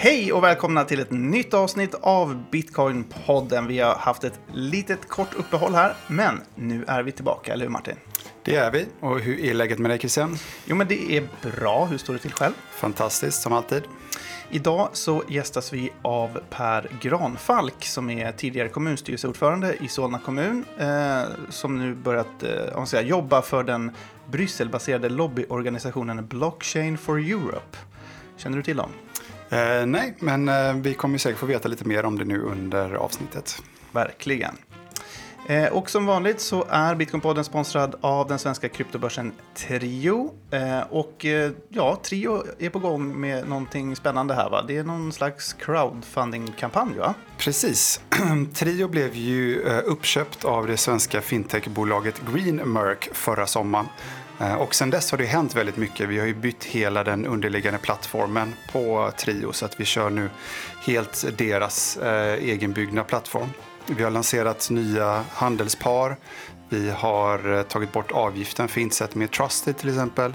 Hej och välkomna till ett nytt avsnitt av Bitcoin-podden. Vi har haft ett litet kort uppehåll här, men nu är vi tillbaka, eller hur Martin? Det är vi. Och hur är läget med dig Christian? Jo, men det är bra. Hur står det till själv? Fantastiskt, som alltid. Idag så gästas vi av Per Granfalk som är tidigare kommunstyrelseordförande i Solna kommun eh, som nu börjat eh, säga, jobba för den Brysselbaserade lobbyorganisationen Blockchain for Europe. Känner du till dem? Eh, nej, men eh, vi kommer säkert få veta lite mer om det nu under avsnittet. Verkligen. Eh, och som vanligt så är Bitcoinpodden sponsrad av den svenska kryptobörsen Trio. Eh, och eh, ja, Trio är på gång med någonting spännande här va? Det är någon slags crowdfunding-kampanj va? Precis. Trio blev ju eh, uppköpt av det svenska fintechbolaget Greenmerk förra sommaren. Eh, och sen dess har det hänt väldigt mycket. Vi har ju bytt hela den underliggande plattformen på Trio så att vi kör nu helt deras eh, egenbyggda plattform. Vi har lanserat nya handelspar. Vi har eh, tagit bort avgiften för insätt med Trusted till exempel.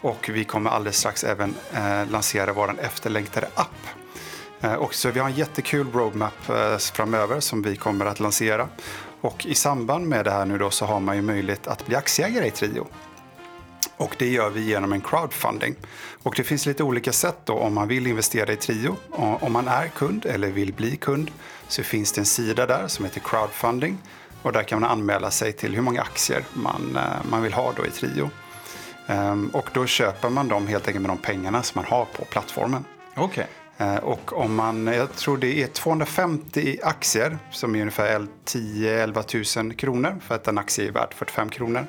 Och vi kommer alldeles strax även eh, lansera vår efterlängtade app. Eh, och så vi har en jättekul roadmap eh, framöver som vi kommer att lansera. Och i samband med det här nu då så har man ju möjlighet att bli aktieägare i Trio. Och det gör vi genom en crowdfunding. Och det finns lite olika sätt då om man vill investera i Trio. Om man är kund eller vill bli kund så finns det en sida där som heter crowdfunding. Och där kan man anmäla sig till hur många aktier man, eh, man vill ha då i Trio. Ehm, och då köper man dem helt enkelt med de pengarna som man har på plattformen. Okej. Okay. Eh, och om man, jag tror det är 250 aktier som är ungefär 10-11 000 kronor för att en aktie är värd 45 kronor.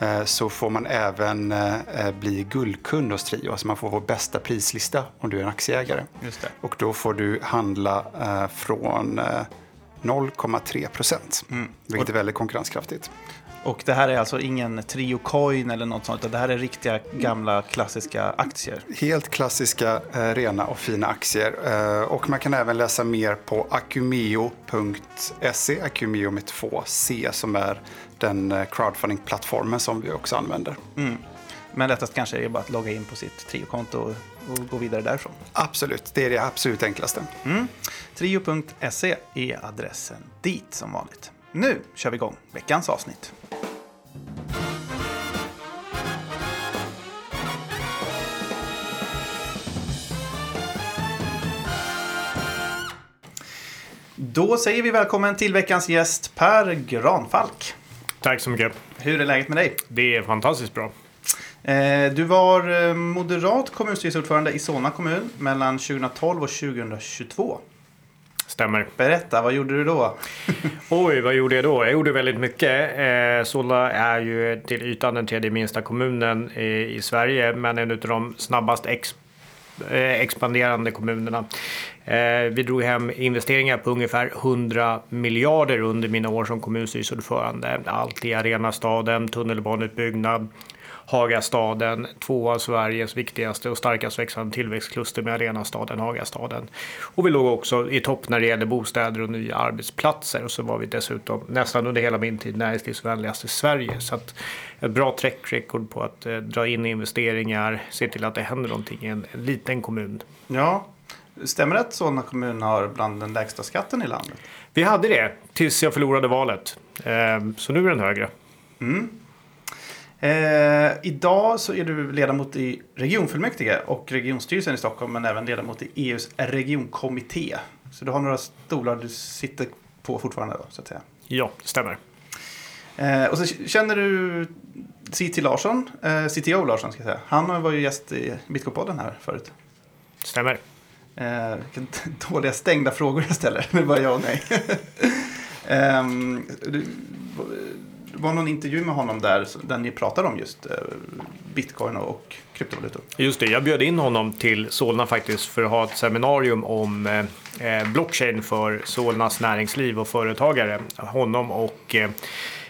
Eh, så får man även eh, bli guldkund hos Trio. Alltså man får vår bästa prislista om du är en aktieägare. Just det. Och då får du handla från 0,3 procent. Mm. Vilket är väldigt konkurrenskraftigt. Och det här är alltså ingen Trio Coin eller något sånt, utan det här är riktiga gamla klassiska aktier? Helt klassiska, eh, rena och fina aktier. Eh, och man kan även läsa mer på acumeo.se, Acumeo med två C, som är den eh, crowdfunding-plattformen som vi också använder. Mm. Men lättast kanske är bara att logga in på sitt Trio-konto och, och gå vidare därifrån? Absolut, det är det absolut enklaste. Mm. Trio.se är adressen dit som vanligt. Nu kör vi igång veckans avsnitt. Då säger vi välkommen till veckans gäst Per Granfalk. Tack så mycket. Hur är läget med dig? Det är fantastiskt bra. Eh, du var eh, moderat kommunstyrelseordförande i Solna kommun mellan 2012 och 2022. Stämmer. Berätta, vad gjorde du då? Oj, vad gjorde jag då? Jag gjorde väldigt mycket. Eh, Solna är ju till ytan den tredje minsta kommunen i, i Sverige, men en av de snabbast ex, eh, expanderande kommunerna. Eh, vi drog hem investeringar på ungefär 100 miljarder under mina år som kommunstyrelseordförande. Allt i Arenastaden, tunnelbaneutbyggnad, Hagastaden, två av Sveriges viktigaste och starkast växande tillväxtkluster med Arenastaden, Hagastaden. Och vi låg också i topp när det gäller bostäder och nya arbetsplatser. Och så var vi dessutom nästan under hela min tid näringslivsvänligaste i Sverige. Så att ett bra track record på att eh, dra in investeringar, se till att det händer någonting i en, en liten kommun. Ja, Stämmer det att Solna kommun har bland den lägsta skatten i landet? Vi hade det tills jag förlorade valet. Eh, så nu är den högre. Mm. Eh, idag så är du ledamot i regionfullmäktige och regionstyrelsen i Stockholm men även ledamot i EUs regionkommitté. Så du har några stolar du sitter på fortfarande då, så att säga? Ja, det stämmer. Eh, och så känner du CT Larsson, eh, CTO Larsson ska jag säga. Han var ju gäst i Bitcoin-podden här förut. Stämmer. Eh, vilka dåliga stängda frågor jag ställer. Det är bara ja och nej. eh, du, var någon intervju med honom där, där ni pratar om just eh, bitcoin och kryptovalutor. Just det, jag bjöd in honom till Solna faktiskt för att ha ett seminarium om eh, eh blockchain för Solnas näringsliv och företagare. Honom och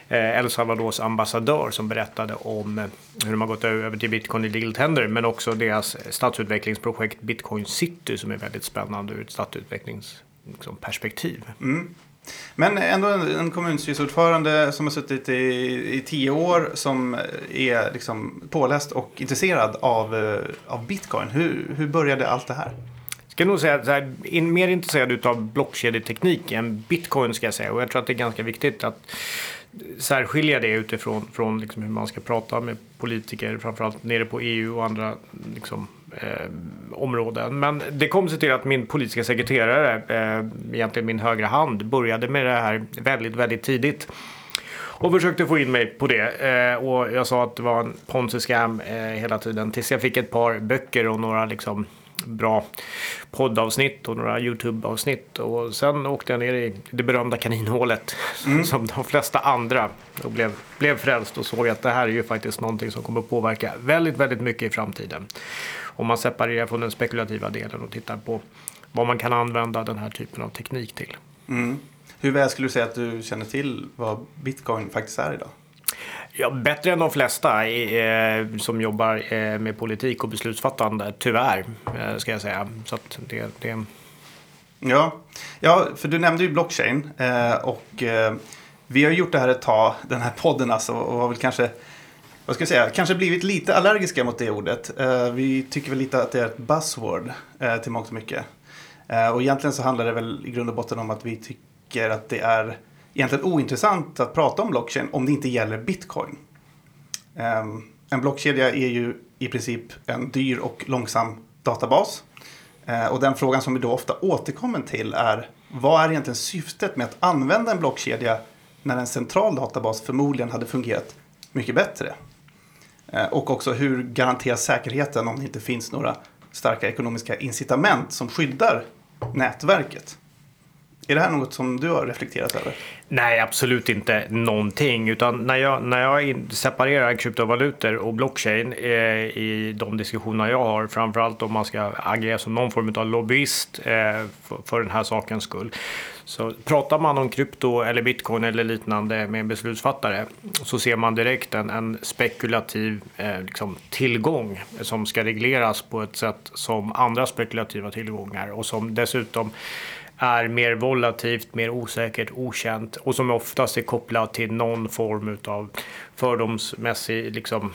El Salvadors ambassadör som berättade om hur de har gått över till bitcoin i legalt händer men också deras stadsutvecklingsprojekt Bitcoin City som är väldigt spännande ur ett stadsutvecklingsperspektiv. Liksom, mm. Men ändå en, en kommunstyrelseordförande som har suttit i, i tio år som är liksom påläst och intresserad av, eh, av bitcoin. Hur, hur började allt det här? Jag ska nog säga att jag är mer intresserad av blockkedjeteknik än bitcoin ska jag säga. Och jag tror att det är ganska viktigt att särskilja det utifrån från liksom hur man ska prata med politiker, framförallt nere på EU och andra liksom, eh, områden. Men det kom sig till att min politiska sekreterare, eh, egentligen min högra hand, började med det här väldigt, väldigt tidigt. Och försökte få in mig på det. Eh, och jag sa att det var en ponzi scam eh, hela tiden. Tills jag fick ett par böcker och några liksom bra poddavsnitt och några YouTube-avsnitt. Och sen åkte jag ner i det berömda kaninhålet mm. som de flesta andra och blev, blev frälst och såg att det här är ju faktiskt någonting som kommer påverka väldigt, väldigt mycket i framtiden. Om man separerar från den spekulativa delen och tittar på vad man kan använda den här typen av teknik till. Mm. Hur väl skulle du säga att du känner till vad bitcoin faktiskt är idag? Ja, bättre än de flesta eh, som jobbar eh, med politik och beslutsfattande, tyvärr, eh, ska jag säga. Så det, det... Ja. ja, för du nämnde ju blockchain eh, och eh, vi har gjort det här ett tag, den här podden alltså, och har väl kanske vad ska jag säga, kanske blivit lite allergiska mot det ordet. Eh, vi tycker väl lite att det är ett buzzword eh, till mångt och mycket. Eh, och egentligen så handlar det väl i grund och botten om att vi tycker att det är egentligen ointressant att prata om blockchain om det inte gäller bitcoin. Ehm, en blockkedja är ju i princip en dyr och långsam databas. Och den frågan som vi då ofta återkommer till är vad är egentligen syftet med att använda en blockkedja när en central databas förmodligen hade fungerat mycket bättre? Eh, och också hur garanteras säkerheten om det inte finns några starka ekonomiska incitament som skyddar nätverket? Är det här något som du har reflekterat över? Nej, absolut inte någonting. Utan när jag, när jag separerar kryptovalutor och blockchain eh, i de diskussioner jag har, framförallt om man ska agera som någon form av lobbyist eh, för, för den här sakens skull. Så pratar man om krypto eller bitcoin eller liknande med en beslutsfattare så ser man direkt en, en spekulativ eh, liksom, tillgång som ska regleras på ett sätt som andra spekulativa tillgångar och som dessutom är mer volatilt, mer osäkert, okänt och som oftast är kopplat till någon form av fördomsmässig liksom,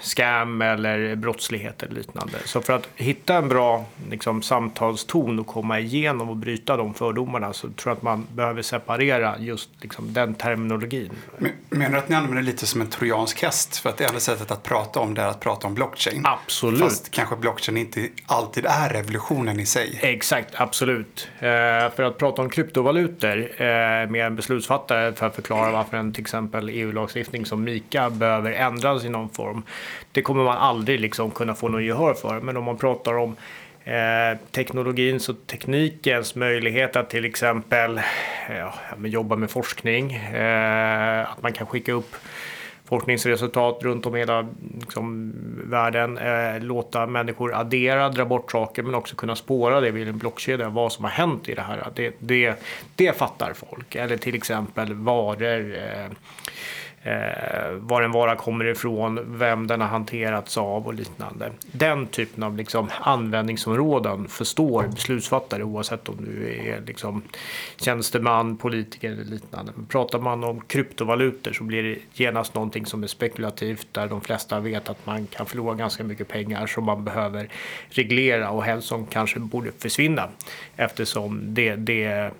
scam eller brottslighet eller liknande. Så för att hitta en bra liksom, samtalston och komma igenom och bryta de fördomarna så tror jag att man behöver separera just liksom, den terminologin. Menar du att ni använder det lite som en trojansk häst? För att det enda sättet att prata om det är att prata om blockchain. Absolut. Fast kanske blockchain inte alltid är revolutionen i sig. Exakt, absolut. Eh, för att prata om kryptovalutor eh, med en beslutsfattare för att förklara varför en till exempel EU-lagstiftning som lika behöver ändras i någon form. Det kommer man aldrig liksom kunna få någon gehör för. Men om man pratar om eh, teknologins och teknikens möjlighet att till exempel eh, ja, jobba med forskning, eh, att man kan skicka upp forskningsresultat runt om i hela liksom, världen. Eh, låta människor addera, dra bort saker men också kunna spåra det vid en blockkedja, vad som har hänt i det här. Det, det, det fattar folk. Eller till exempel varor. Eh, Eh, var en vara kommer ifrån, vem den har hanterats av och liknande. Den typen av liksom, användningsområden förstår beslutsfattare oavsett om du är liksom, tjänsteman, politiker eller liknande. Men pratar man om kryptovalutor så blir det genast någonting som är spekulativt där de flesta vet att man kan förlora ganska mycket pengar som man behöver reglera och helst som kanske borde försvinna eftersom det, det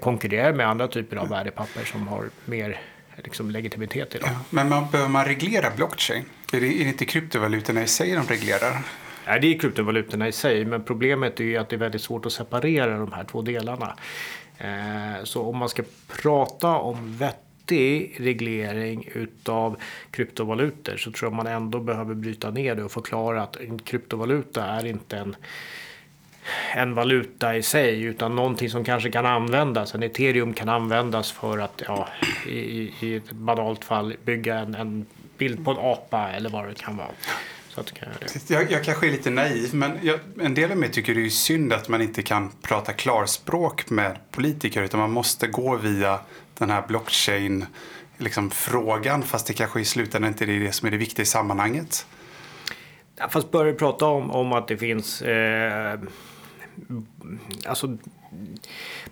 konkurrerar med andra typer av värdepapper som har mer liksom legitimitet idag. Ja, men man, behöver man reglera blockchain? Är det, är det inte kryptovalutorna i sig de reglerar? Nej, det är kryptovalutorna i sig, men problemet är ju att det är väldigt svårt att separera de här två delarna. Eh, så om man ska prata om vettig reglering utav kryptovalutor så tror jag man ändå behöver bryta ner det och förklara att en kryptovaluta är inte en en valuta i sig utan någonting som kanske kan användas. En ethereum kan användas för att ja, i, i ett banalt fall bygga en, en bild på en apa eller vad det kan vara. Så att, kan jag, jag kanske är lite naiv, men jag, en del av mig tycker det är synd att man inte kan prata klarspråk med politiker utan man måste gå via den här blockchain liksom, frågan fast det kanske i slutändan inte är det som är det viktiga i sammanhanget. Fast börjar prata om, om att det finns eh, alltså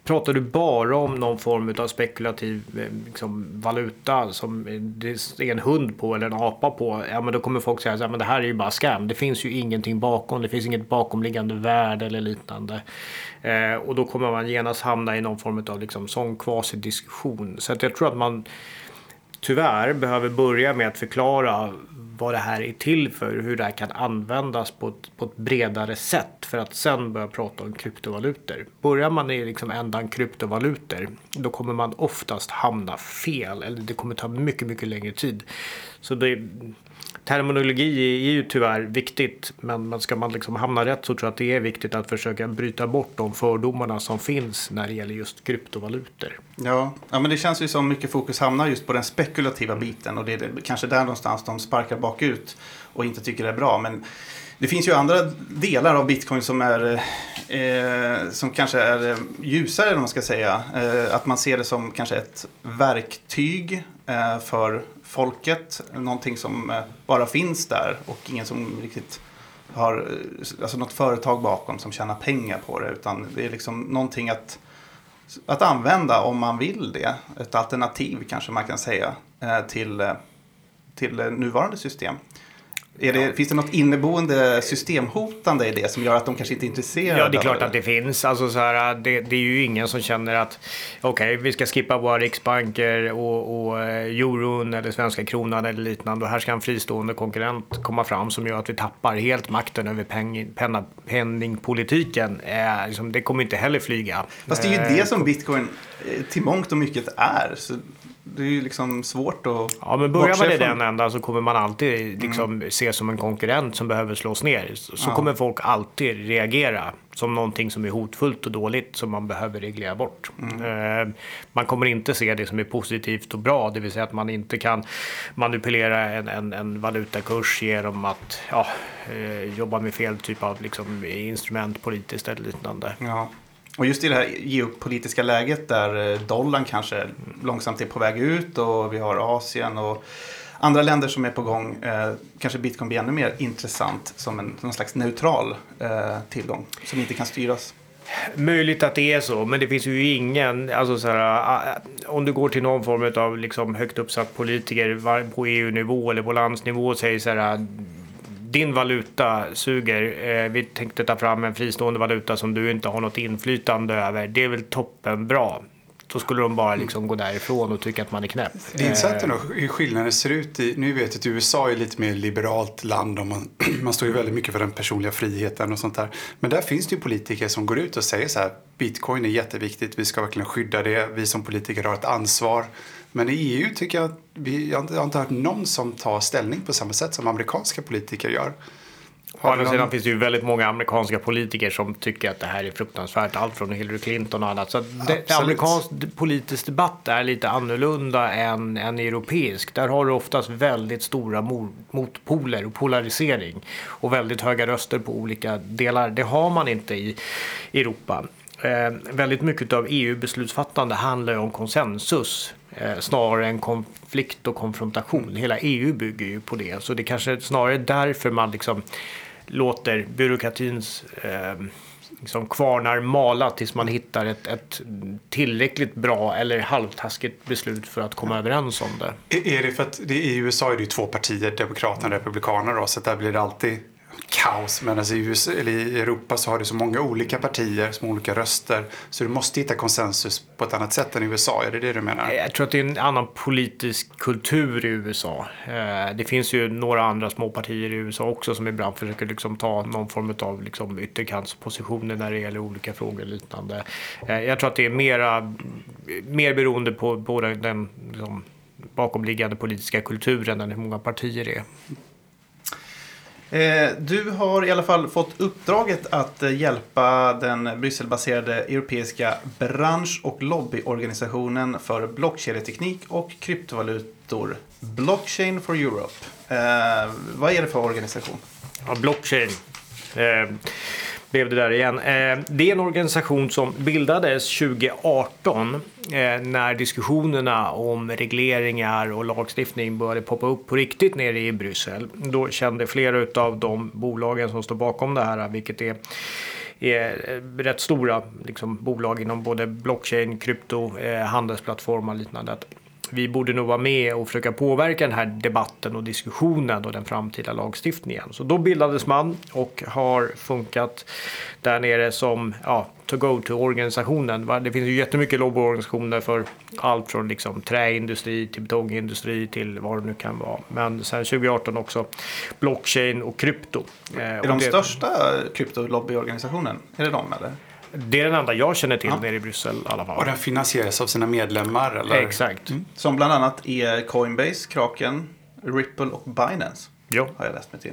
pratar du bara om någon form av spekulativ eh, liksom, valuta som det är en hund på eller en apa på, ja men då kommer folk säga att det här är ju bara scam. Det finns ju ingenting bakom, det finns inget bakomliggande värde eller liknande. Eh, och då kommer man genast hamna i någon form av liksom, sån kvasidiskussion. Så att jag tror att man tyvärr behöver börja med att förklara vad det här är till för, hur det här kan användas på ett, på ett bredare sätt för att sen börja prata om kryptovalutor. Börjar man i liksom ändan kryptovalutor då kommer man oftast hamna fel eller det kommer ta mycket, mycket längre tid. Så det, terminologi är ju tyvärr viktigt, men ska man liksom hamna rätt så tror jag att det är viktigt att försöka bryta bort de fördomarna som finns när det gäller just kryptovalutor. Ja, ja men det känns ju som mycket fokus hamnar just på den spekulativa biten och det är kanske där någonstans de sparkar bakut och inte tycker det är bra. Men det finns ju andra delar av bitcoin som, är, eh, som kanske är ljusare, eller man ska säga. Eh, att man ser det som kanske ett verktyg eh, för folket. Någonting som eh, bara finns där och ingen som riktigt har eh, alltså något företag bakom som tjänar pengar på det. Utan det är liksom någonting att, att använda om man vill det. Ett alternativ kanske man kan säga eh, till, till nuvarande system. Det. Finns det något inneboende systemhotande i det som gör att de kanske inte är intresserade? Ja, det är klart att det finns. Alltså, så här, det, det är ju ingen som känner att okej, okay, vi ska skippa våra riksbanker och, och eh, euron eller svenska kronan eller liknande. Och här ska en fristående konkurrent komma fram som gör att vi tappar helt makten över peng, penna, penningpolitiken. Eh, liksom, det kommer inte heller flyga. Fast det är ju det eh, som bitcoin eh, till mångt och mycket är. Så det är ju liksom svårt att Ja, men börjar man i den ändan så kommer man alltid liksom mm. se som en konkurrent som behöver slås ner. Så ja. kommer folk alltid reagera som någonting som är hotfullt och dåligt som man behöver reglera bort. Mm. Eh, man kommer inte se det som är positivt och bra, det vill säga att man inte kan manipulera en, en, en valutakurs genom att ja, eh, jobba med fel typ av liksom, instrument politiskt eller liknande. Ja. Och just i det här geopolitiska läget där eh, dollarn kanske långsamt är på väg ut och vi har Asien och andra länder som är på gång eh, kanske bitcoin blir ännu mer intressant som en någon slags neutral eh, tillgång som inte kan styras. Möjligt att det är så, men det finns ju ingen, alltså så här, ah, ah, om du går till någon form av liksom högt uppsatt politiker på EU-nivå eller på landsnivå och säger så här din valuta suger. Eh, vi tänkte ta fram en fristående valuta som du inte har något inflytande över. Det är väl toppen bra. Då skulle de bara liksom gå därifrån och tycka att man är knäpp. Det är intressant ändå hur skillnaden ser ut. I, nu vet jag att USA är lite mer liberalt land och man, man står ju väldigt mycket för den personliga friheten och sånt där. Men där finns det ju politiker som går ut och säger så här. Bitcoin är jätteviktigt. Vi ska verkligen skydda det. Vi som politiker har ett ansvar. Men i EU tycker jag att vi, jag har inte hört någon som tar ställning på samma sätt som amerikanska politiker gör. Å andra sidan finns det ju väldigt många amerikanska politiker som tycker att det här är fruktansvärt. Allt från Hillary Clinton och annat. Så det, amerikansk politisk debatt är lite annorlunda än, än europeisk. Där har du oftast väldigt stora motpoler och polarisering. Och väldigt höga röster på olika delar. Det har man inte i Europa. Eh, väldigt mycket av EU-beslutsfattande handlar ju om konsensus snarare än konflikt och konfrontation. Hela EU bygger ju på det. Så det kanske är snarare därför man liksom låter byråkratins eh, liksom kvarnar mala tills man hittar ett, ett, tillräckligt bra eller halvtaskigt beslut för att komma överens om det. Är det för att det, i USA är det ju två partier, Demokraterna och Republikanerna, så där blir det alltid kaos. Men alltså i, USA, eller i Europa så har du så många olika partier som har olika röster. Så du måste hitta konsensus på ett annat sätt än i USA. Är det det du menar? Jag tror att det är en annan politisk kultur i USA. Eh, det finns ju några andra små partier i USA också som ibland försöker liksom ta någon form av liksom ytterkantspositioner när det gäller olika frågor och liknande. Eh, jag tror att det är mera, mer beroende på, på den, den liksom, bakomliggande politiska kulturen än hur många partier det är. Eh, du har i alla fall fått uppdraget att eh, hjälpa den Brysselbaserade europeiska bransch och lobbyorganisationen för blockkedjeteknik och kryptovalutor, Blockchain for Europe. Eh, vad är det för organisation? Ja, blockchain. Blev det där igen. Eh, det är en organisation som bildades 2018 eh, när diskussionerna om regleringar och lagstiftning började poppa upp på riktigt nere i Bryssel. Då kände flera av de bolagen som står bakom det här, vilket är är eh, rätt stora liksom, bolag inom både blockchain, krypto, eh, handelsplattformar och liknande. Att vi borde nog vara med och försöka påverka den här debatten och diskussionen och den framtida lagstiftningen. Så då bildades man och har funkat där nere som ja, to-go-to-organisationen. Det finns ju jättemycket lobbyorganisationer för allt från liksom träindustri till betongindustri till vad det nu kan vara. Men sen 2018 också blockchain och krypto. Eh, är de det... största kryptolobbyorganisationen? Är det de eller? Det är den enda jag känner till ja. nere i Bryssel i alla fall. Och den finansieras av sina medlemmar? Eller? Exakt. Mm. Som bland annat är Coinbase, Kraken, Ripple och Binance. Jo. Har jag läst mig till.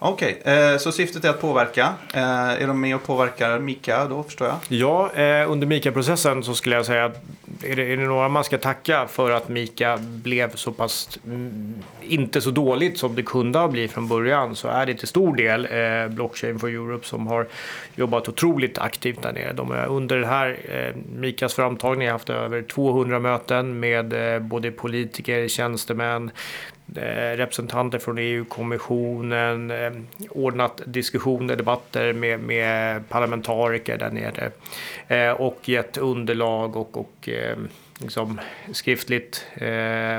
Okej, okay, så syftet är att påverka. Eh, är de med och påverkar Mika då förstår jag? Ja, eh, under Mika-processen så skulle jag säga att är det, är det några man ska tacka för att Mika blev så pass mm, inte så dåligt som det kunde ha blivit från början så är det till stor del eh, Blockchain for Europe som har jobbat otroligt aktivt där nere. De har under det här eh, Mikas framtagning haft över 200 möten med eh, både politiker, tjänstemän, representanter från EU-kommissionen, eh, ordnat diskussioner, debatter med, med parlamentariker där nere eh, och gett underlag och, och liksom skriftligt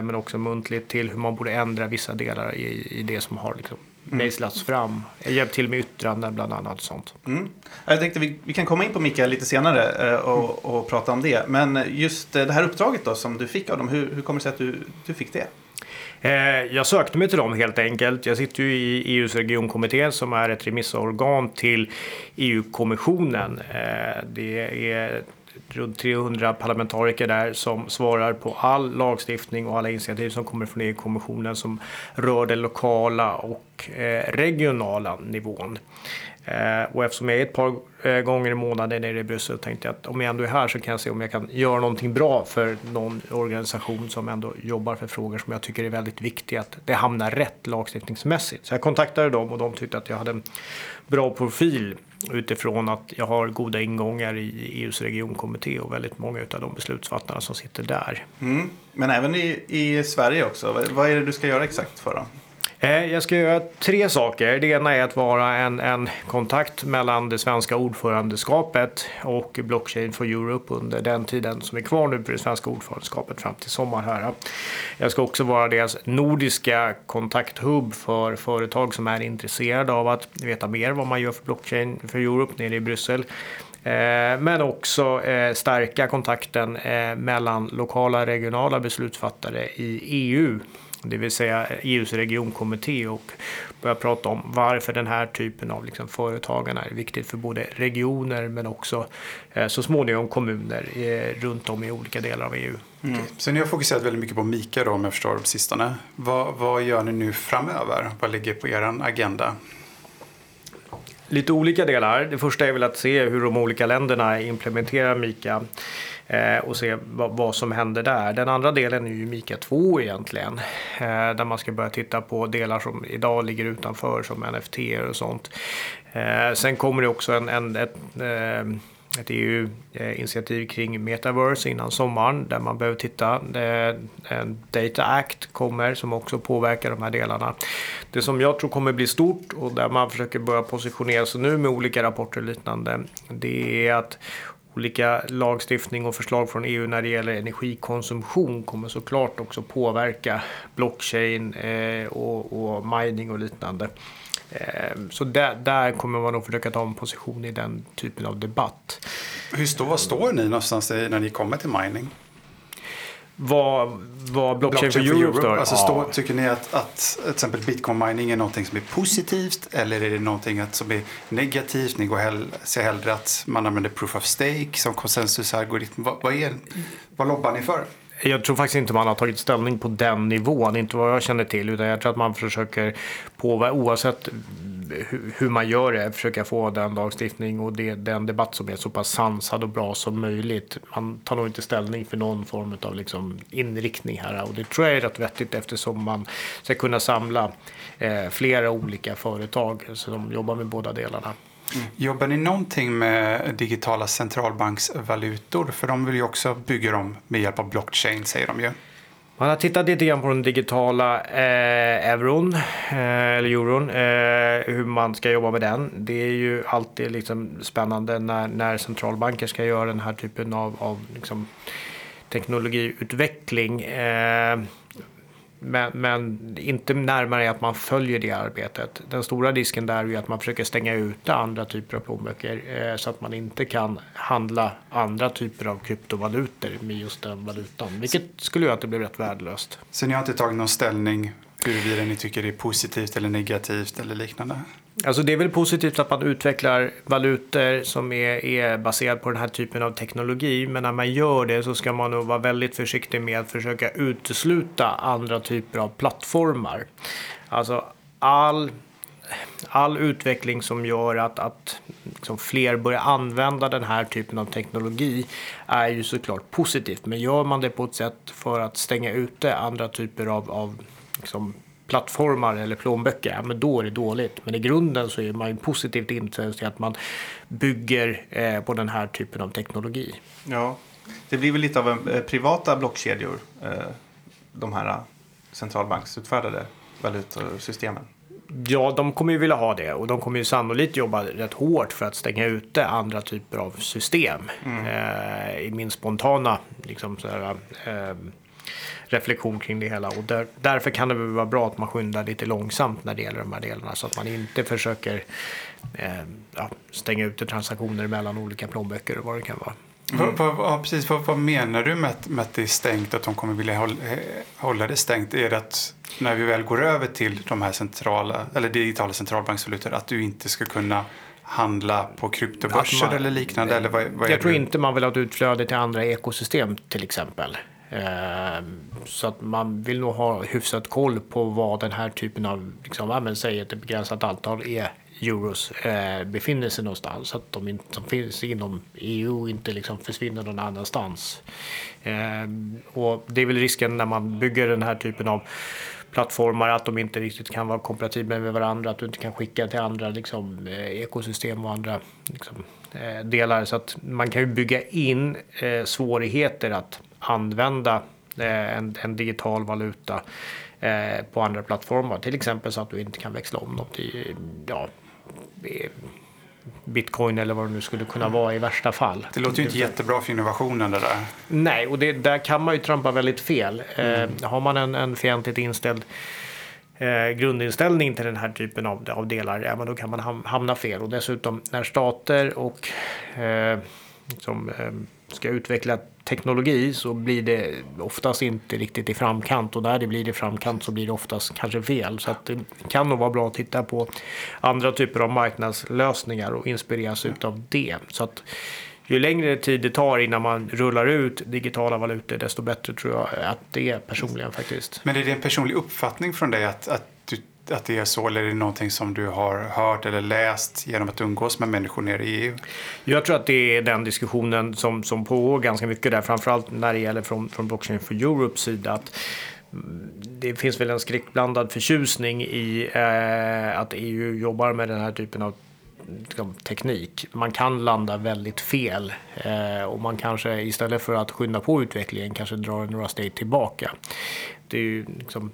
men också muntligt till hur man borde ändra vissa delar i, i det som har liksom mm. mejslats fram. Hjälpt till med yttranden bland annat. Sånt. Mm. Jag tänkte vi, vi kan komma in på Mika lite senare och, och prata om det. Men just det här uppdraget då som du fick av dem, hur, hur kommer det sig att du, du fick det? Eh, jag sökte mig till dem helt enkelt. Jag sitter ju i EUs regionkommitté som är ett remissorgan till EU-kommissionen. Eh, det är runt 300 parlamentariker där som svarar på all lagstiftning och alla initiativ som kommer från EU-kommissionen som rör den lokala och eh, regionala nivån. Eh, och eftersom jag är ett par eh, gånger i månaden nere i Bryssel tänkte jag att om jag ändå är här så kan jag se om jag kan göra någonting bra för någon organisation som ändå jobbar för frågor som jag tycker är väldigt viktiga. Att det hamnar rätt lagstiftningsmässigt. Så jag kontaktade dem och de tyckte att jag hade en bra profil utifrån att jag har goda ingångar i EUs regionkommitté och väldigt många av de beslutsfattarna som sitter där. Mm. Men även i, i Sverige också. Vad är det du ska göra exakt för dem? Eh, jag ska göra tre saker. Det ena är att vara en, en kontakt mellan det svenska ordförandeskapet och Blockchain for Europe under den tiden som är kvar nu på det svenska ordförandeskapet fram till sommar här. Jag ska också vara deras nordiska kontakthubb för företag som är intresserade av att veta mer vad man gör för Blockchain for Europe nere i Bryssel. Eh, men också eh, stärka kontakten mellan lokala och regionala beslutsfattare i EU det vill säga EUs regionkommitté och börja prata om varför den här typen av liksom företagarna är viktigt för både regioner men också eh, så småningom kommuner eh, runt om i olika delar av EU. Mm. Så ni har fokuserat väldigt mycket på Mika då om jag förstår det på sistone. Vad, vad gör ni nu framöver? Vad ligger på er agenda? Lite olika delar. Det första är väl att se hur de olika länderna implementerar Mika Eh, och se vad, vad, som händer där. Den andra delen är ju Mika 2 egentligen. Eh, där man ska börja titta på delar som idag ligger utanför som NFT och sånt. Eh, sen kommer det också en, en ett, ett EU-initiativ kring metaverse innan sommaren där man behöver titta. En Data Act kommer som också påverkar de här delarna. Det som jag tror kommer bli stort och där man försöker börja positionera sig nu med olika rapporter och liknande det är att olika lagstiftning och förslag från EU när det gäller energikonsumtion kommer såklart också påverka blockchain eh, och, och mining och liknande. Eh, så där, där, kommer man nog försöka ta en position i den typen av debatt. Hur står, står ni någonstans när ni kommer till mining? Vad, vad blockchain, blockchain for Europe, Europe? Alltså ja. tycker ni att, att till exempel bitcoin mining är någonting som är positivt eller är det någonting som är negativt? Ni går hell, ser hellre att man använder proof of stake som konsensusalgoritm. Vad, vad, är, vad lobbar ni för? Jag tror faktiskt inte man har tagit ställning på den nivån, inte vad jag känner till. Utan jag tror att man försöker påverka, oavsett hur man gör det, försöka få den lagstiftning och det, den debatt som är så pass sansad och bra som möjligt. Man tar nog inte ställning för någon form av liksom inriktning här och det tror jag är rätt vettigt eftersom man ska kunna samla eh, flera olika företag som jobbar med båda delarna. Mm. Jobbar ni någonting med digitala centralbanksvalutor? För de vill ju också bygga dem med hjälp av blockchain säger de ju. Man har tittat lite grann på den digitala eh, euron, eh, eller euron, eh, hur man ska jobba med den. Det är ju alltid liksom spännande när, när centralbanker ska göra den här typen av, av liksom, teknologiutveckling. Eh, men, men, inte närmare att man följer det arbetet. Den stora risken där är ju att man försöker stänga ute andra typer av plånböcker eh, så att man inte kan handla andra typer av kryptovalutor med just den valutan. Vilket skulle göra att det blir rätt värdelöst. Så ni har inte tagit någon ställning huruvida ni tycker det är positivt eller negativt eller liknande? Alltså det är väl positivt att man utvecklar valutor som är, är baserad på den här typen av teknologi. Men när man gör det så ska man nog vara väldigt försiktig med att försöka utesluta andra typer av plattformar. Alltså all, all utveckling som gör att, att liksom fler börjar använda den här typen av teknologi är ju såklart positivt. Men gör man det på ett sätt för att stänga ute andra typer av, av liksom plattformar eller plånböcker, ja, men då är det dåligt. Men i grunden så är man ju positivt inställd till att man bygger eh, på den här typen av teknologi. Ja, det blir väl lite av en, eh, privata blockkedjor, eh, de här centralbanksutfärdade valutasystemen. Ja, de kommer ju vilja ha det och de kommer ju sannolikt jobba rätt hårt för att stänga ute andra typer av system. Mm. Eh, I min spontana liksom, så här, eh, reflektion kring det hela. Och där, därför kan det vara bra att man skyndar lite långsamt när det gäller de här delarna så att man inte försöker eh, ja, stänga ute transaktioner mellan olika plånböcker och vad det kan vara. Mm. Vad, vad, precis, vad, vad, menar du med att, med att det är stängt, att de kommer vilja hålla, eh, hålla det stängt? Är det att när vi väl går över till de här centrala, eller digitala centralbanksvalutor, att du inte ska kunna handla på kryptobörser man, eller liknande? Eller vad, vad jag tror du? inte man vill ha ett utflöde till andra ekosystem till exempel. Ehm, så att man vill nog ha hyfsat koll på vad den här typen av, liksom, ja, men säg ett begränsat antal är euros eh, befinner sig någonstans. Så att de inte, som finns inom EU inte liksom försvinner någon annanstans. Eh, och det är väl risken när man bygger den här typen av plattformar att de inte riktigt kan vara kompatibla med varandra. Att du inte kan skicka till andra liksom, eh, ekosystem och andra liksom, delar. Så att man kan ju bygga in eh, svårigheter att använda eh, en, en, digital valuta eh, på andra plattformar. Till exempel så att du inte kan växla om dem till ja, bitcoin eller vad det nu skulle kunna vara i värsta fall. Det låter ju inte jättebra för innovationen det där. Nej, och det, där kan man ju trampa väldigt fel. Mm. Eh, har man en, en fientligt inställd eh, grundinställning till den här typen av, av delar, ja, men då kan man hamna fel. Och dessutom när stater och eh, som eh, ska utveckla teknologi så blir det oftast inte riktigt i framkant och när det blir i framkant så blir det oftast kanske fel. Så att det kan nog vara bra att titta på andra typer av marknadslösningar och inspireras utav det. Så att ju längre tid det tar innan man rullar ut digitala valutor desto bättre tror jag att det är personligen faktiskt. Men är det en personlig uppfattning från dig att, att att det är så eller är det någonting som du har hört eller läst genom att umgås med människor nere i EU? Jag tror att det är den diskussionen som, som pågår ganska mycket där, framförallt när det gäller från, från Blockchain for Europes sida. Att det finns väl en skräckblandad förtjusning i eh, att EU jobbar med den här typen av teknik. Man kan landa väldigt fel eh, och man kanske istället för att skynda på utvecklingen kanske drar några steg tillbaka. Det är ju liksom,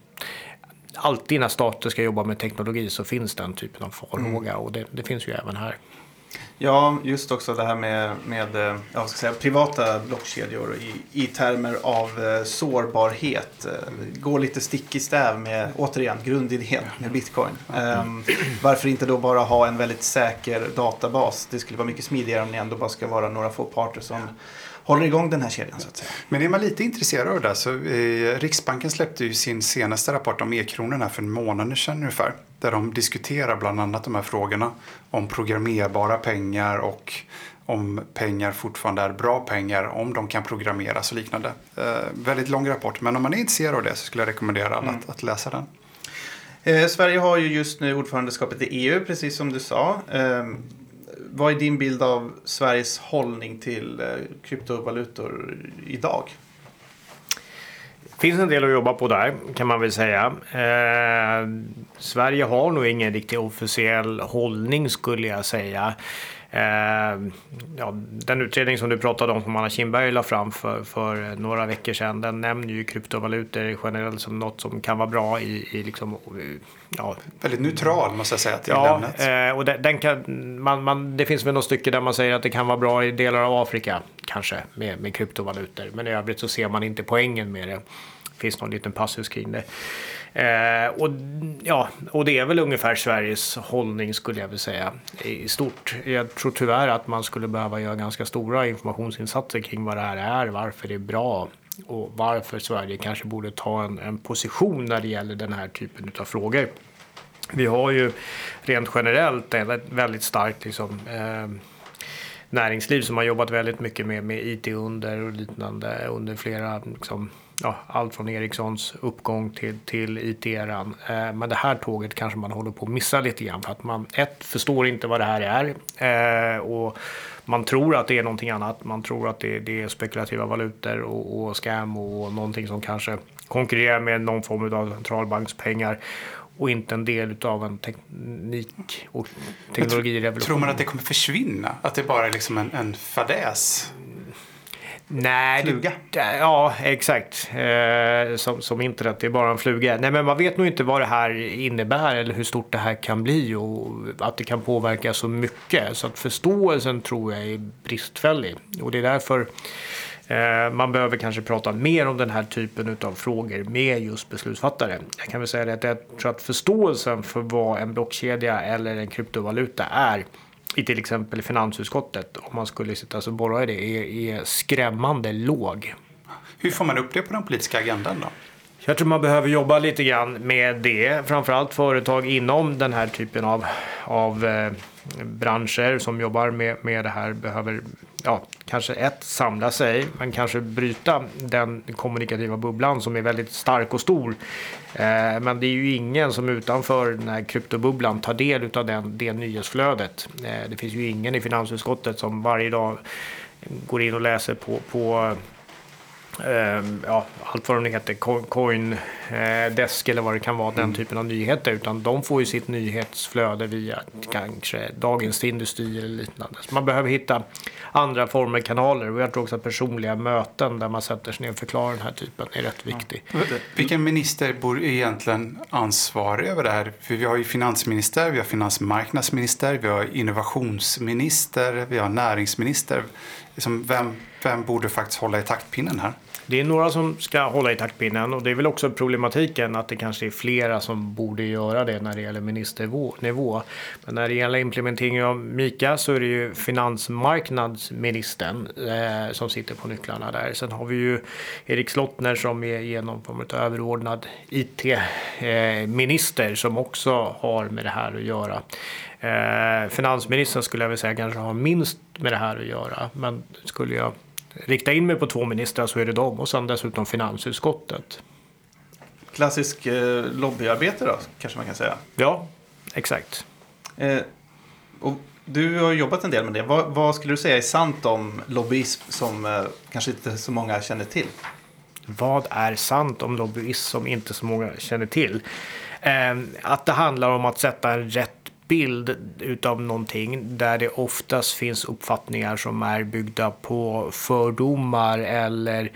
alltid när stater ska jobba med teknologi så finns den typen av farhåga mm. och det, det, finns ju även här. Ja, just också det här med, med eh, ska säga, privata blockkedjor i, i termer av eh, sårbarhet. Eh, går lite stick i stäv med, återigen, grundidén med bitcoin. Um, varför inte då bara ha en väldigt säker databas? Det skulle vara mycket smidigare om det ändå bara ska vara några få parter som håller igång den här kedjan så att säga. Men är man lite intresserad av det så eh, Riksbanken släppte ju sin senaste rapport om e-kronorna för en månad sedan ungefär. Där de diskuterar bland annat de här frågorna om programmerbara pengar och om pengar fortfarande är bra pengar, om de kan programmeras och liknande. Eh, väldigt lång rapport, men om man är intresserad av det så skulle jag rekommendera alla mm. att, att, läsa den. Eh, Sverige har ju just nu ordförandeskapet i EU, precis som du sa. Vad är din bild av Sveriges hållning till eh, kryptovalutor idag? Det finns en del att jobba på där kan man väl säga. Eh, Sverige har nog ingen riktig officiell hållning skulle jag säga. Eh, ja, den utredning som du pratade om som Anna Kinberg la fram för, för några veckor sedan, den nämner ju kryptovalutor generellt som något som kan vara bra i, i liksom, ja. Väldigt neutral måste jag säga till ja, ämnet. Eh, och den, den kan, man, man, det finns väl något stycke där man säger att det kan vara bra i delar av Afrika, kanske, med, med kryptovalutor. Men i övrigt så ser man inte poängen med det. Det finns någon liten passus kring det. Eh, och, ja, och det är väl ungefär Sveriges hållning skulle jag vilja säga i stort. Jag tror tyvärr att man skulle behöva göra ganska stora informationsinsatser kring vad det här är, varför det är bra och varför Sverige kanske borde ta en, en position när det gäller den här typen av frågor. Vi har ju rent generellt ett väldigt starkt liksom, eh, näringsliv som har jobbat väldigt mycket med, med IT under och liknande under flera liksom, ja, allt från Ericssons uppgång till, till IT-eran. Eh, men det här tåget kanske man håller på att missa lite grann för att man ett förstår inte vad det här är eh, och man tror att det är någonting annat. Man tror att det, det är spekulativa valutor och, och scam och någonting som kanske konkurrerar med någon form av centralbankspengar och inte en del av en teknik och teknologirevolution. Tror man att det kommer försvinna? Att det bara är liksom en, en fadäs? Nej, fluga? Det, ja, exakt. Eh, som, som internet, det är bara en fluga. Nej, men man vet nog inte vad det här innebär eller hur stort det här kan bli och att det kan påverka så mycket. Så att förståelsen tror jag är bristfällig. Och det är därför eh, man behöver kanske prata mer om den här typen av frågor med just beslutsfattare. Jag kan väl säga det att jag tror att förståelsen för vad en blockkedja eller en kryptovaluta är i till exempel finansutskottet, om man skulle sitta och borra i det, är, är skrämmande låg. Hur får man upp det på den politiska agendan då? Jag tror man behöver jobba lite grann med det. Framförallt företag inom den här typen av, av eh, branscher som jobbar med, med det här behöver ja, kanske ett, samla sig, men kanske bryta den kommunikativa bubblan som är väldigt stark och stor. Eh, men det är ju ingen som utanför den här kryptobubblan tar del av den, det nyhetsflödet. Eh, det finns ju ingen i finansutskottet som varje dag går in och läser på, på ja, allt vad de heter, Coin, Desk eller vad det kan vara, mm. den typen av nyheter. Utan de får ju sitt nyhetsflöde via kanske Dagens Industri eller liknande. Så man behöver hitta andra former, kanaler. Och jag tror också att personliga möten där man sätter sig ner och förklarar den här typen är rätt viktig. Ja. Vilken minister bor egentligen ansvarig över det här? För vi har ju finansminister, vi har finansmarknadsminister, vi har innovationsminister, vi har näringsminister. Liksom vem, vem borde faktiskt hålla i taktpinnen här? Det är några som ska hålla i taktpinnen och det är väl också problematiken att det kanske är flera som borde göra det när det gäller ministernivå. Men när det gäller implementeringen av MIKA så är det ju finansmarknadsministern eh, som sitter på nycklarna där. Sen har vi ju Erik Slottner som är genom form överordnad IT-minister eh, som också har med det här att göra. Eh, finansministern skulle jag vilja säga kanske har minst med det här att göra. Men skulle jag rikta in mig på två ministrar så är det dem och sen dessutom finansutskottet. Klassisk eh, lobbyarbete då, kanske man kan säga? Ja, exakt. Eh, och du har jobbat en del med det. Vad, vad, skulle du säga är sant om lobbyism som eh, kanske inte så många känner till? Vad är sant om lobbyism som inte så många känner till? Eh, att det handlar om att sätta en rätt bild utav någonting där det oftast finns uppfattningar som är byggda på fördomar eller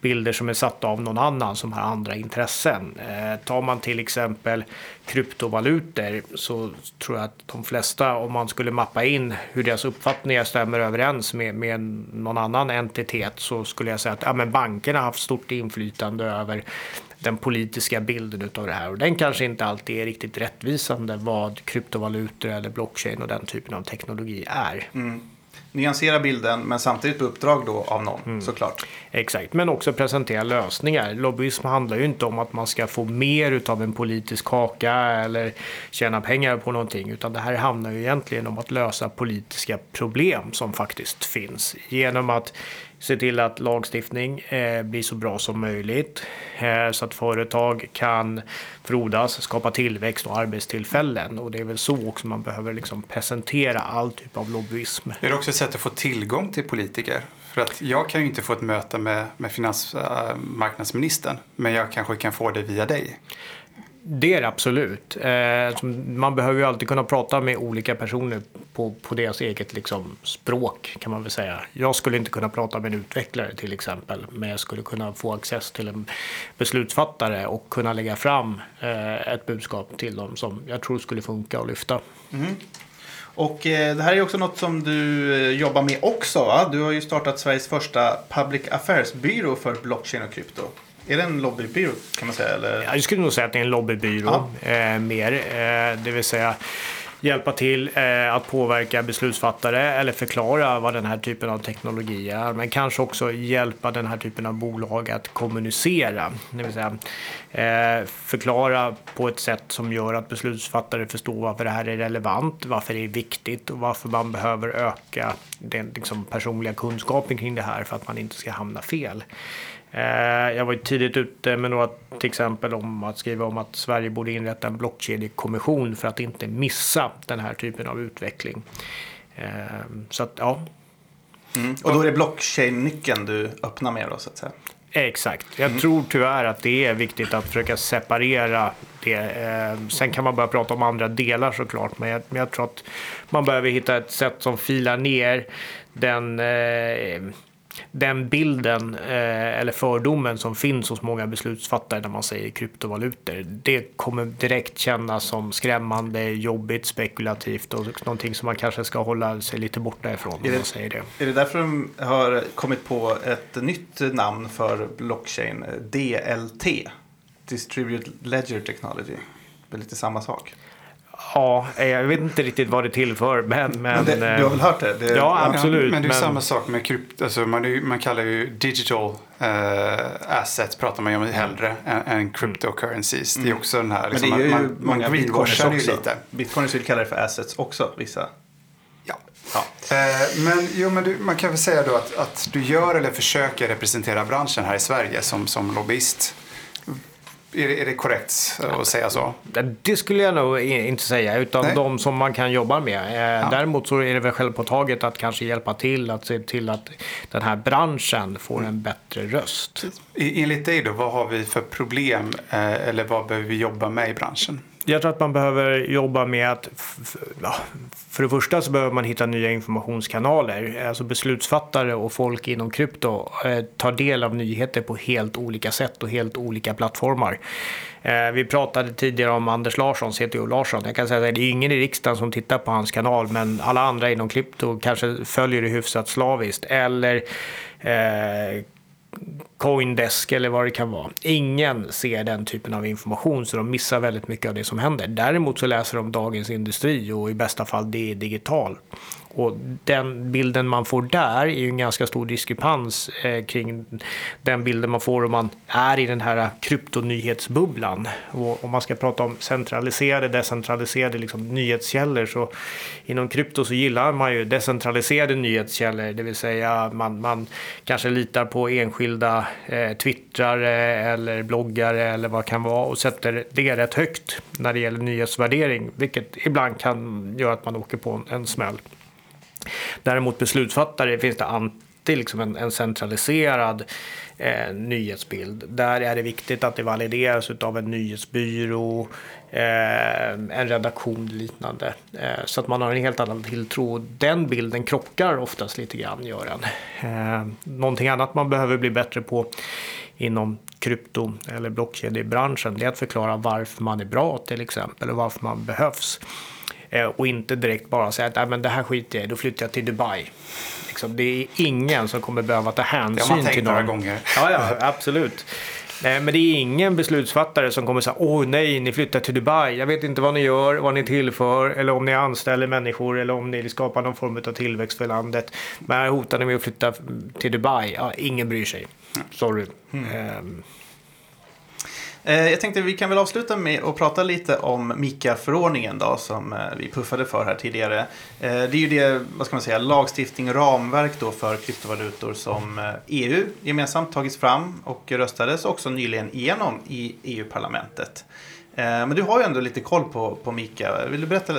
bilder som är satta av någon annan som har andra intressen. Eh, tar man till exempel kryptovalutor så tror jag att de flesta, om man skulle mappa in hur deras uppfattningar stämmer överens med, med någon annan entitet så skulle jag säga att ja, men bankerna har haft stort inflytande över den politiska bilden av det här. Och den kanske inte alltid är riktigt rättvisande vad kryptovalutor eller blockchain och den typen av teknologi är. Mm. Nyansera bilden men samtidigt på uppdrag då av någon mm. såklart. Exakt, men också presentera lösningar. Lobbyism handlar ju inte om att man ska få mer av en politisk kaka eller tjäna pengar på någonting utan det här handlar ju egentligen om att lösa politiska problem som faktiskt finns genom att se till att lagstiftning eh, blir så bra som möjligt eh, så att företag kan frodas, skapa tillväxt och arbetstillfällen. Och det är väl så också man behöver liksom presentera all typ av lobbyism. Är det också ett sätt att få tillgång till politiker? För att jag kan ju inte få ett möte med, med finansmarknadsministern, eh, men jag kanske kan få det via dig. Det är det absolut. Eh, man behöver ju alltid kunna prata med olika personer på, på deras eget liksom, språk kan man väl säga. Jag skulle inte kunna prata med en utvecklare till exempel, men jag skulle kunna få access till en beslutsfattare och kunna lägga fram eh, ett budskap till dem som jag tror skulle funka och lyfta. Mm. Och eh, det här är också något som du eh, jobbar med också. Va? Du har ju startat Sveriges första public affairs-byrå för blockchain och krypto. Är det en lobbybyrå kan man säga? Eller? Jag skulle nog säga att det är en lobbybyrå eh, mer. Eh, det vill säga hjälpa till eh, att påverka beslutsfattare eller förklara vad den här typen av teknologi är. Men kanske också hjälpa den här typen av bolag att kommunicera. Det vill säga eh, förklara på ett sätt som gör att beslutsfattare förstår varför det här är relevant, varför det är viktigt och varför man behöver öka den liksom, personliga kunskapen kring det här för att man inte ska hamna fel. Eh, jag var tidigt ute med några till exempel om att skriva om att Sverige borde inrätta en blockkedjekommission för att inte missa den här typen av utveckling. Eh, så att ja. Mm. Och då är det blockchain-nyckeln du öppnar med då så att säga? Exakt. Jag mm. tror tyvärr att det är viktigt att försöka separera det. Eh, sen kan man börja prata om andra delar såklart, men jag, men jag tror att man behöver hitta ett sätt som filar ner den den bilden eh, eller fördomen som finns hos många beslutsfattare när man säger kryptovalutor. Det kommer direkt kännas som skrämmande, jobbigt, spekulativt och någonting som man kanske ska hålla sig lite borta ifrån. Är det, man säger det. är det därför de har kommit på ett nytt namn för blockchain, DLT? Distributed Ledger Technology. Det är lite samma sak. Ja, jag vet inte riktigt vad det tillför. Men, men, men det, du har väl hört det? det ja, absolut. Ja, men det är men... samma sak med krypt. Alltså man, man kallar ju digital uh, assets pratar man ju om hellre än, än cryptocurrencies. Mm. Det är också den här. Liksom, men det är ju man, många man bitcoiners också. Lite. Bitcoiners vill kalla det för assets också, vissa. Ja. ja. Uh, men, jo, men du, man kan väl säga då att, att du gör eller försöker representera branschen här i Sverige som, som lobbyist. Är det, korrekt att säga så? Det skulle jag nog inte säga, utan Nej. de som man kan jobba med. Eh, ja. Däremot så är det väl självpåtaget att kanske hjälpa till att se till att den här branschen får en bättre röst. Enligt dig då, vad har vi för problem eh, eller vad behöver vi jobba med i branschen? Jag tror att man behöver jobba med att, ja, för det första så behöver man hitta nya informationskanaler. Alltså beslutsfattare och folk inom krypto eh, tar del av nyheter på helt olika sätt och helt olika plattformar. Eh, vi pratade tidigare om Anders Larsson, CTO Larsson. Jag kan säga att det är ingen i riksdagen som tittar på hans kanal, men alla andra inom krypto kanske följer det hyfsat slaviskt. Eller eh, Coindesk eller vad det kan vara. Ingen ser den typen av information så de missar väldigt mycket av det som händer. Däremot så läser de Dagens Industri och i bästa fall det är digital. Och den bilden man får där är ju en ganska stor diskrepans eh, kring den bilden man får om man är i den här kryptonyhetsbubblan. Och om man ska prata om centraliserade, decentraliserade liksom, nyhetskällor så inom krypto så gillar man ju decentraliserade nyhetskällor, det vill säga man, man kanske litar på enskilda eh, twittrare eller bloggare eller vad det kan vara och sätter det rätt högt när det gäller nyhetsvärdering, vilket ibland kan göra att man åker på en, en smäll. Däremot beslutsfattare finns det alltid liksom en, en centraliserad eh, nyhetsbild. Där är det viktigt att det valideras av en nyhetsbyrå, eh, en redaktion liknande. Eh, så att man har en helt annan tilltro. Den bilden krockar oftast lite grann, gör den. Eh, någonting annat man behöver bli bättre på inom krypto eller blockkedjebranschen det är att förklara varför man är bra till exempel och varför man behövs. Eh, och inte direkt bara säga att men det här skiter jag i, då flyttar jag till Dubai. Liksom, det är ingen som kommer behöva ta hänsyn till någon. Det har man tänkt några gånger. Ja, ja, absolut. Men det är ingen beslutsfattare som kommer säga åh nej, ni flyttar till Dubai. Jag vet inte vad ni gör, vad ni tillför eller om ni anställer människor eller om ni skapar någon form av tillväxt för landet. Men här hotar ni med att flytta till Dubai. Ja, ingen bryr sig. Sorry. Mm. Um, Eh, jag tänkte vi kan väl avsluta med att prata lite om MIKA-förordningen då som eh, vi puffade för här tidigare. Eh, det är ju det, vad ska man säga, lagstiftning och ramverk då för kryptovalutor som EU gemensamt tagits fram och röstades också nyligen igenom i EU-parlamentet. Men du har ju ändå lite koll på, på MIKA. Vill du berätta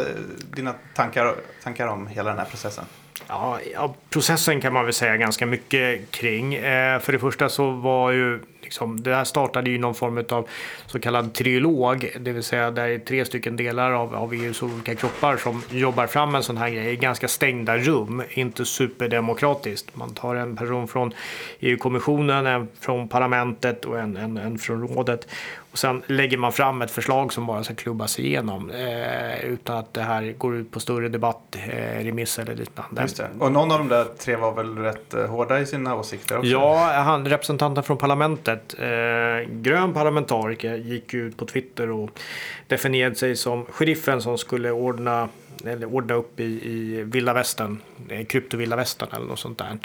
dina tankar, tankar om hela den här processen? Ja, ja, processen kan man väl säga ganska mycket kring. Eh, för det första så var ju liksom, det här startade ju någon form av så kallad trilog, det vill säga där är tre stycken delar av, av EUs olika kroppar som jobbar fram en sån här grej i ganska stängda rum, inte superdemokratiskt. Man tar en person från EU-kommissionen, en från parlamentet och en, en, en från rådet. Och sen lägger man fram ett förslag som bara ska klubbas igenom eh, utan att det här går ut på större debatt, eh, remiss eller liknande. Just det. Och någon av de där tre var väl rätt eh, hårda i sina åsikter också? Ja, han, representanten från parlamentet, eh, grön parlamentariker, gick ut på Twitter och definierade sig som sheriffen som skulle ordna eller ordna upp i, i vilda västern, eh, kryptovilda västern eller något sånt där.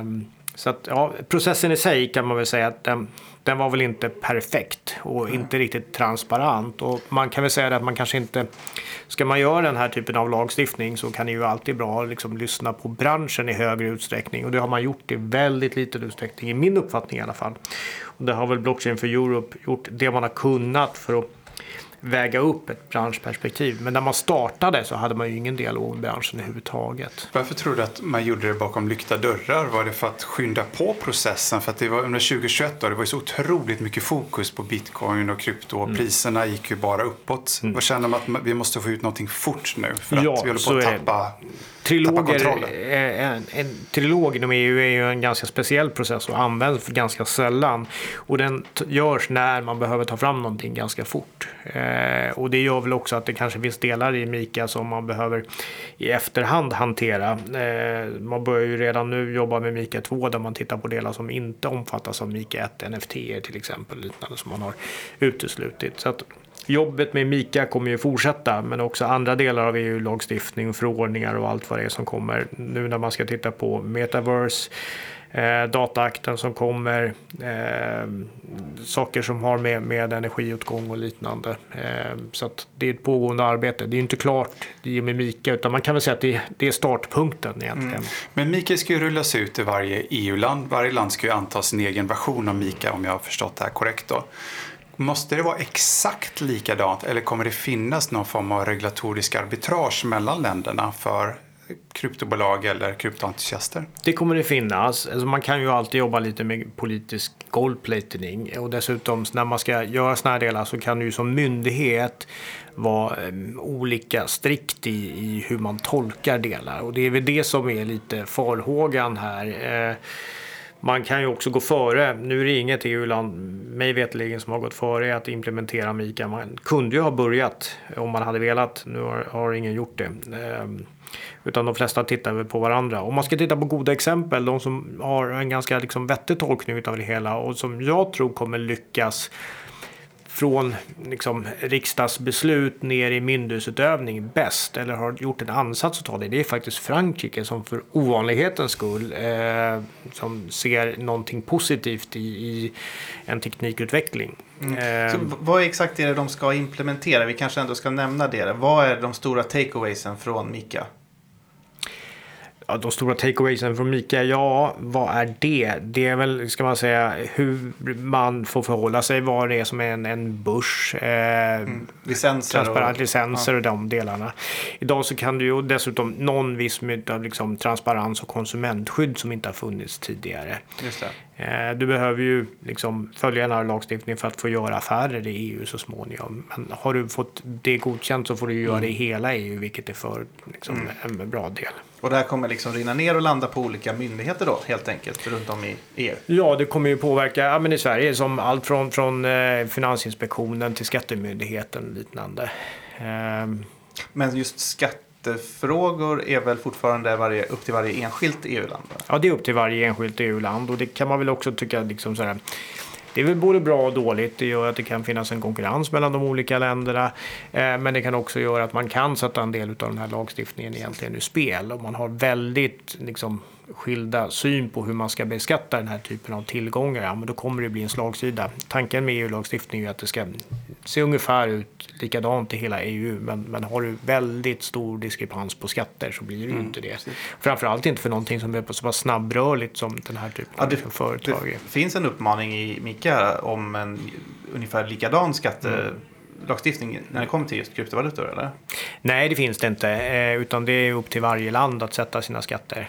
Um, så att, ja, processen i sig kan man väl säga att den, den var väl inte perfekt och mm. inte riktigt transparent. Och man kan väl säga att man kanske inte... Ska man göra den här typen av lagstiftning så kan det ju alltid bra liksom lyssna på branschen i högre utsträckning. Och det har man gjort i väldigt liten utsträckning, i min uppfattning i alla fall. Och det har väl Blockchain for Europe gjort det man har kunnat för att väga upp ett branschperspektiv. Men när man startade så hade man ju ingen dialog med branschen överhuvudtaget. Varför tror du att man gjorde det bakom lyckta dörrar? Var det för att skynda på processen? För att det var under 2021 då, det var ju så otroligt mycket fokus på bitcoin och krypto och mm. priserna gick ju bara uppåt. Mm. Vad känner man att vi måste få ut någonting fort nu? För att ja, vi håller på att tappa Triloger, en, en, trilog inom EU är ju en ganska speciell process och används ganska sällan. Och den görs när man behöver ta fram någonting ganska fort. Eh, och det gör väl också att det kanske finns delar i Mika som man behöver i efterhand hantera. Eh, man börjar ju redan nu jobba med Mika 2 där man tittar på delar som inte omfattas av Mika 1, NFT till exempel, liknande som man har uteslutit. Så att jobbet med Mika kommer ju fortsätta, men också andra delar av EU-lagstiftning, förordningar och allt vad det är som kommer nu när man ska titta på metaverse, eh, dataakten som kommer, eh, saker som har med, med energiutgång och liknande. Eh, så att det är ett pågående arbete. Det är inte klart i och med Mika, utan man kan väl säga att det, det är startpunkten egentligen. Mm. Men Mika ska ju rullas ut i varje EU-land. Varje land ska ju anta sin egen version av Mika om jag har förstått det här korrekt. Då. Måste det vara exakt likadant eller kommer det finnas någon form av regulatorisk arbitrage mellan länderna för kryptobolag eller kryptoentusiaster? Det kommer det finnas. Alltså man kan ju alltid jobba lite med politisk goldplating och dessutom när man ska göra sådana här delar så kan du ju som myndighet vara eh, olika strikt i, i, hur man tolkar delar och det är väl det som är lite farhågan här. Eh, man kan ju också gå före. Nu är det inget EU-land, mig veterligen, som har gått före att implementera Mika. Man kunde ju ha börjat om man hade velat. Nu har, har ingen gjort det. Ehm, utan de flesta tittar väl på varandra. Om man ska titta på goda exempel, de som har en ganska liksom vettig tolkning av det hela och som jag tror kommer lyckas från liksom, riksdagsbeslut ner i myndighetsutövning bäst eller har gjort en ansats att ta det, det är faktiskt Frankrike som för ovanlighetens skull eh, som ser någonting positivt i, i en teknikutveckling. Mm. Eh, Så vad exakt är det de ska implementera? Vi kanske ändå ska nämna det. Vad är de stora takeawaysen från Mika? Ja, de stora takeawaysen från Mika, ja, vad är det? Det är väl, ska man säga, hur man får förhålla sig, vad det är som är en, en börs. Eh, mm. Licenser. Transparent och, licenser ja. och de delarna. Idag så kan du ju dessutom någon viss av liksom, transparens och konsumentskydd som inte har funnits tidigare. Just det. Eh, du behöver ju liksom följa den här lagstiftningen för att få göra affärer i EU så småningom. Men har du fått det godkänt så får du göra mm. det i hela EU, vilket är för liksom, mm. en bra del. Och det här kommer liksom rinna ner och landa på olika myndigheter då helt enkelt runt om i EU? Ja, det kommer ju påverka, ja, men i Sverige som allt från, från eh, Finansinspektionen till Skattemyndigheten och liknande. Um... Men just skatt skattefrågor är väl fortfarande varje, upp till varje enskilt EU-land? Ja, det är upp till varje enskilt EU-land och det kan man väl också tycka liksom så här, det är väl både bra och dåligt. Det gör att det kan finnas en konkurrens mellan de olika länderna. Eh, men det kan också göra att man kan sätta en del av den här lagstiftningen egentligen ur spel. Om man har väldigt liksom, skilda syn på hur man ska beskatta den här typen av tillgångar, ja, men då kommer det bli en slagsida. Tanken med EU-lagstiftning är att det ska se ungefär ut likadant i hela EU, men, men har du väldigt stor diskrepans på skatter så blir det ju mm, inte det. Precis. Framförallt inte för någonting som är så pass snabbrörligt som den här typen ja, det, av företag. Det finns en uppmaning i Mika om en ungefär likadan skatte... Mm lagstiftning när det kommer till just kryptovalutor eller? Nej, det finns det inte. Eh, utan det är upp till varje land att sätta sina skatter.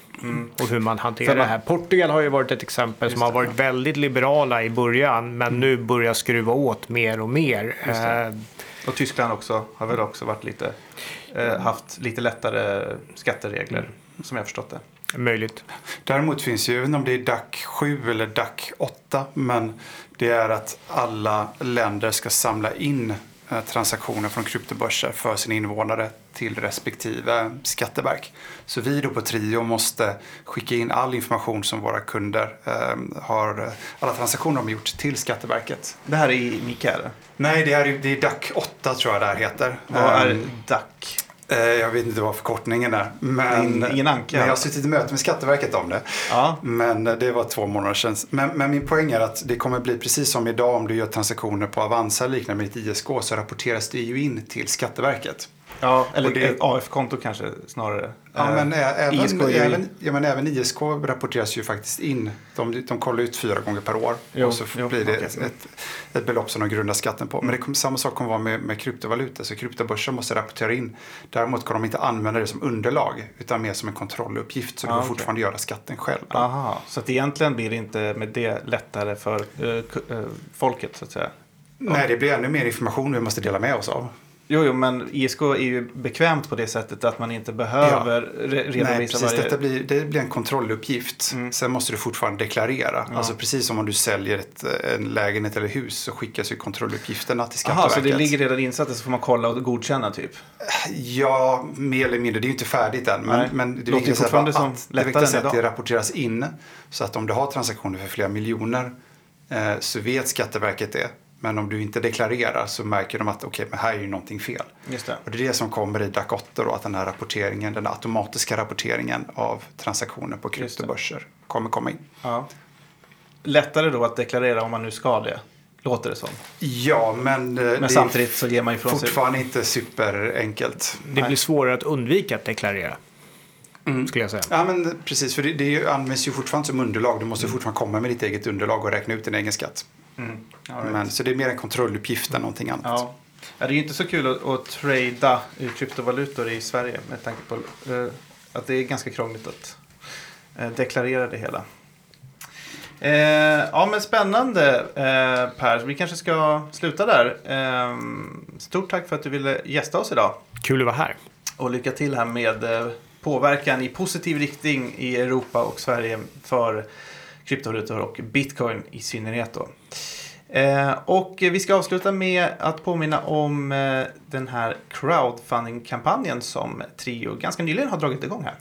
Och hur man hanterar det här. Portugal har ju varit ett exempel som har varit väldigt liberala i början. Men nu börjar skruva åt mer och mer. Eh, Och Tyskland också har väl också varit lite, eh, haft lite lättare skatteregler som jag förstått det. möjligt. Däremot finns ju, jag vet inte om det är DAC 7 eller DAC 8, men det är att alla länder ska samla in transaktioner från kryptobörser för sina invånare till respektive skatteverk. Så vi då på Trio måste skicka in all information som våra kunder eh, har, alla transaktioner de har gjort till Skatteverket. Det här är i Mika eller? Nej, det, är, ju- det är DAC 8 tror jag det här heter. Vad är Ehm, DAC? Eh, Jag vet inte vad förkortningen är. Men, Ingen- anka. men jag har suttit i möte med Skatteverket om det. Ja. Men det var två månader sedan. Men, men min poäng är att det kommer bli precis som idag om du gör transaktioner på Avanza liknande med ditt ISK så rapporteras det ju in till Skatteverket. Ja, eller det- ett AF-konto kanske snarare. Ja, Eh, men, ä- även, ISK även, ja, men även ISK rapporteras ju faktiskt in. De, de kollar ut fyra gånger per år. Jo, och så jo, blir det okej. ett, ett, belopp som de grundar skatten på. Men det samma sak kommer vara med, med kryptovalutor. Så kryptobörsen måste rapportera in. Däremot kan de inte använda det som underlag. Utan mer som en kontrolluppgift. Så du Ah, får okej. fortfarande göra skatten själv. Aha, så att egentligen blir det inte med det lättare för eh, eh, folket så att säga. Nej, det blir ännu mer information vi måste dela med oss av. Jo, jo, men ISK är ju bekvämt på det sättet att man inte behöver re- redovisa Nej, precis. varje... Detta blir, det blir en kontrolluppgift. Mm. Sen måste du fortfarande deklarera. Alltså precis som om du säljer ett, en lägenhet eller hus så skickas ju kontrolluppgifterna till Skatteverket. så det ligger redan insatt så får man kolla och godkänna typ? Ja, mer eller mindre. Det är ju inte färdigt än. Men, Nej. men det Låter viktiga är att, som att, det viktigaste att det rapporteras in. Så att om du har transaktioner för flera miljoner eh, så vet Skatteverket det. Men om du inte deklarerar så märker de att okej, men här är ju någonting fel. Just det. Och det är det som kommer i DAC 8 då, att den här rapporteringen, den automatiska rapporteringen av transaktioner på kryptobörser kommer komma in. Ja. Lättare då att deklarera om man nu ska det, låter det som. Ja, men, eh, Men det samtidigt så ger man ifrån sig... fortfarande inte superenkelt. Det blir svårare att undvika att deklarera. Skulle jag säga. Ja, men precis, för det, det används ju fortfarande som underlag. Du måste fortfarande komma med ditt eget underlag och räkna ut din egen skatt. Mm. Right. Men, så det är mer en kontrolluppgift än någonting annat. Ja. Ja, det är ju inte så kul att, att trada i kryptovalutor i Sverige med tanke på eh, att det är ganska krångligt att eh, deklarera det hela. Eh, ja, men spännande eh, Per. Vi kanske ska sluta där. Eh, stort tack för att du ville gästa oss idag. Kul att vara här. Och lycka till här med eh, påverkan i positiv riktning i Europa och Sverige för kryptovalutor och bitcoin i synnerhet. Då. Eh, och vi ska avsluta med att påminna om eh, den här crowdfunding-kampanjen som Trio ganska nyligen har dragit igång här.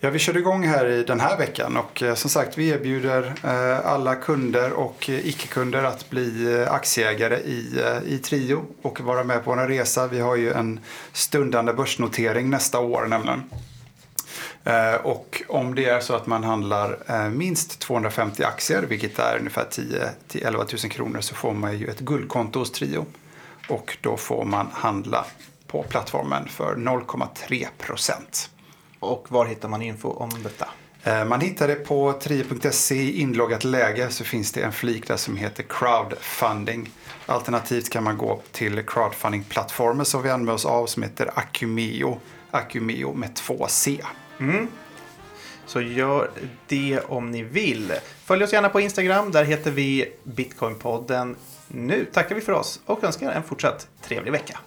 Ja, vi körde igång här i den här veckan och eh, som sagt vi erbjuder eh, alla kunder och eh, icke-kunder att bli eh, aktieägare i, i Trio och vara med på vår resa. Vi har ju en stundande börsnotering nästa år nämligen. Eh, Och om det är så att man handlar eh, minst 250 aktier, vilket är ungefär 10 till 11 000 kronor, så får man ju ett guldkonto hos Trio. Och då får man handla på plattformen för 0,3 procent. Och var hittar man info om detta? Eh, Man hittar det på trio.se i inloggat läge så finns det en flik där som heter crowdfunding. Alternativt kan man gå till crowdfunding-plattformen som vi använder oss av som heter Acumeo. Acumeo med två C. Mm. Så gör det om ni vill. Följ oss gärna på Instagram. Där heter vi Bitcoinpodden. Nu tackar vi för oss och önskar en fortsatt trevlig vecka.